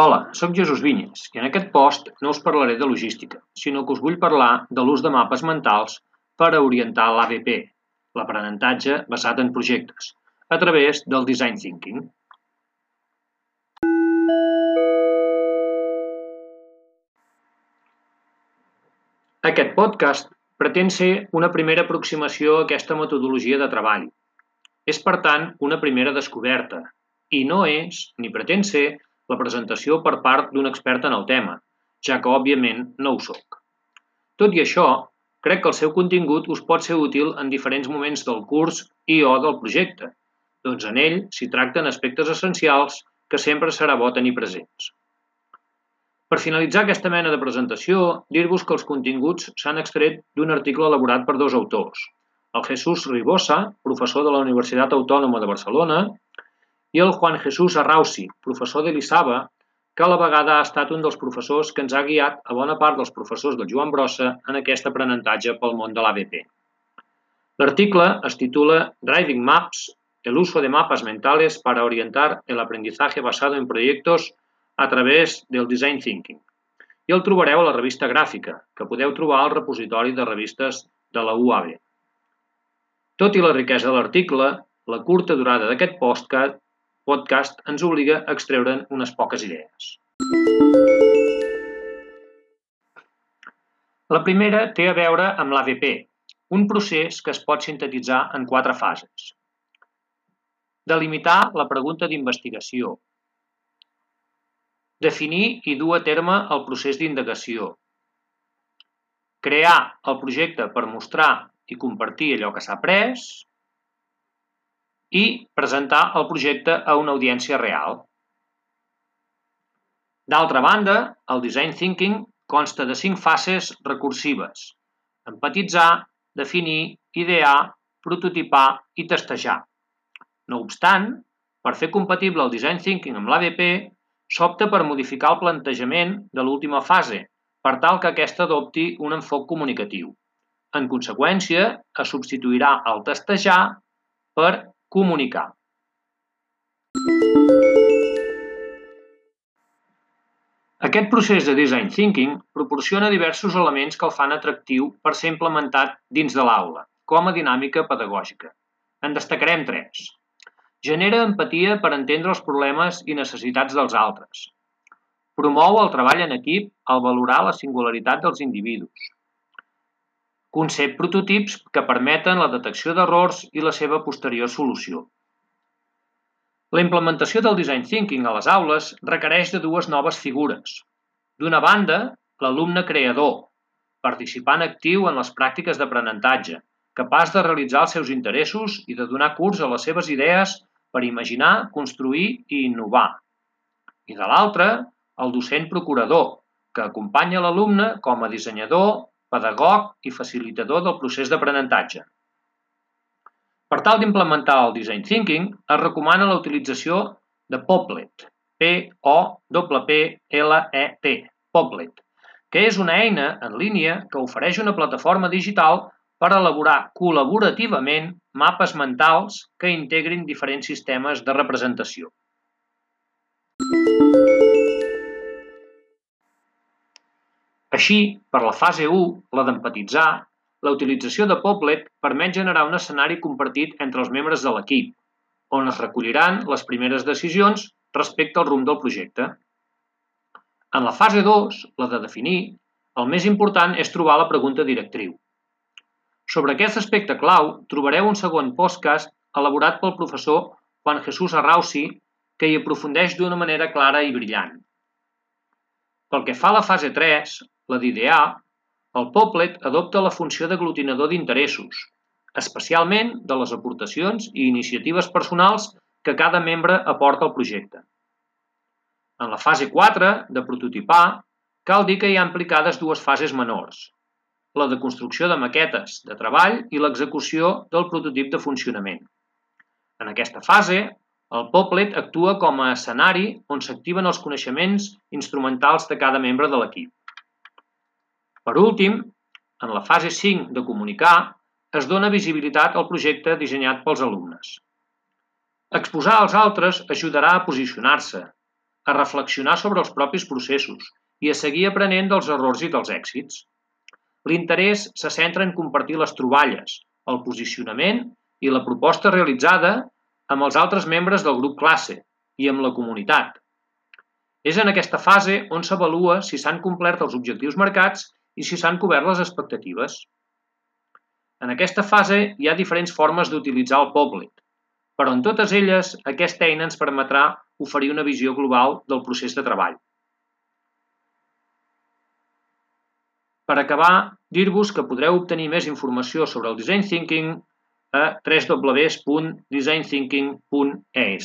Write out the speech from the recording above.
Hola, sóc Jesús Vinyes i en aquest post no us parlaré de logística, sinó que us vull parlar de l'ús de mapes mentals per a orientar l'ABP, l'aprenentatge basat en projectes, a través del Design Thinking. Aquest podcast pretén ser una primera aproximació a aquesta metodologia de treball. És, per tant, una primera descoberta i no és, ni pretén ser, la presentació per part d'un expert en el tema, ja que, òbviament, no ho sóc. Tot i això, crec que el seu contingut us pot ser útil en diferents moments del curs i o del projecte, doncs en ell s'hi tracten aspectes essencials que sempre serà bo tenir presents. Per finalitzar aquesta mena de presentació, dir-vos que els continguts s'han extret d'un article elaborat per dos autors, el Jesús Ribosa, professor de la Universitat Autònoma de Barcelona, i el Juan Jesús Arrausi, professor de l'ISABA, que a la vegada ha estat un dels professors que ens ha guiat a bona part dels professors del Joan Brossa en aquest aprenentatge pel món de l'ABP. L'article es titula Driving Maps, el uso de mapas mentales para orientar el aprendizaje basado en proyectos a través del Design Thinking. I el trobareu a la revista gràfica, que podeu trobar al repositori de revistes de la UAB. Tot i la riquesa de l'article, la curta durada d'aquest podcast podcast ens obliga a extreure'n unes poques idees. La primera té a veure amb l'AVP, un procés que es pot sintetitzar en quatre fases. Delimitar la pregunta d'investigació. Definir i dur a terme el procés d'indagació. Crear el projecte per mostrar i compartir allò que s'ha après i presentar el projecte a una audiència real. D'altra banda, el design thinking consta de cinc fases recursives. Empatitzar, definir, idear, prototipar i testejar. No obstant, per fer compatible el design thinking amb l'ABP, s'opta per modificar el plantejament de l'última fase, per tal que aquesta adopti un enfoc comunicatiu. En conseqüència, es substituirà el testejar per Comunicar. Aquest procés de design thinking proporciona diversos elements que el fan atractiu per ser implementat dins de l'aula, com a dinàmica pedagògica. En destacarem tres. Genera empatia per entendre els problemes i necessitats dels altres. Promou el treball en equip al valorar la singularitat dels individus. Concep prototips que permeten la detecció d'errors i la seva posterior solució. La implementació del design thinking a les aules requereix de dues noves figures. D'una banda, l'alumne creador, participant actiu en les pràctiques d'aprenentatge, capaç de realitzar els seus interessos i de donar curs a les seves idees per imaginar, construir i innovar. I de l'altra, el docent procurador, que acompanya l'alumne com a dissenyador, pedagog i facilitador del procés d'aprenentatge. Per tal d'implementar el Design Thinking, es recomana la utilització de Poplet, P-O-P-P-L-E-T, Poplet, que és una eina en línia que ofereix una plataforma digital per elaborar col·laborativament mapes mentals que integrin diferents sistemes de representació. Així, per la fase 1, la d'empatitzar, la utilització de Poplet permet generar un escenari compartit entre els membres de l'equip, on es recolliran les primeres decisions respecte al rumb del projecte. En la fase 2, la de definir, el més important és trobar la pregunta directriu. Sobre aquest aspecte clau trobareu un segon podcast elaborat pel professor Juan Jesús Arrausi que hi aprofundeix d'una manera clara i brillant. Pel que fa a la fase 3, la d'idear, el Poplet adopta la funció d'aglutinador d'interessos, especialment de les aportacions i iniciatives personals que cada membre aporta al projecte. En la fase 4, de prototipar, cal dir que hi ha implicades dues fases menors, la de construcció de maquetes de treball i l'execució del prototip de funcionament. En aquesta fase, el Poplet actua com a escenari on s'activen els coneixements instrumentals de cada membre de l'equip. Per últim, en la fase 5 de comunicar, es dona visibilitat al projecte dissenyat pels alumnes. Exposar als altres ajudarà a posicionar-se, a reflexionar sobre els propis processos i a seguir aprenent dels errors i dels èxits. L'interès se centra en compartir les troballes, el posicionament i la proposta realitzada amb els altres membres del grup classe i amb la comunitat. És en aquesta fase on s'avalua si s'han complert els objectius marcats i si s'han cobert les expectatives. En aquesta fase hi ha diferents formes d'utilitzar el Poblet, però en totes elles aquesta eina ens permetrà oferir una visió global del procés de treball. Per acabar, dir-vos que podreu obtenir més informació sobre el Design Thinking a www.designthinking.es.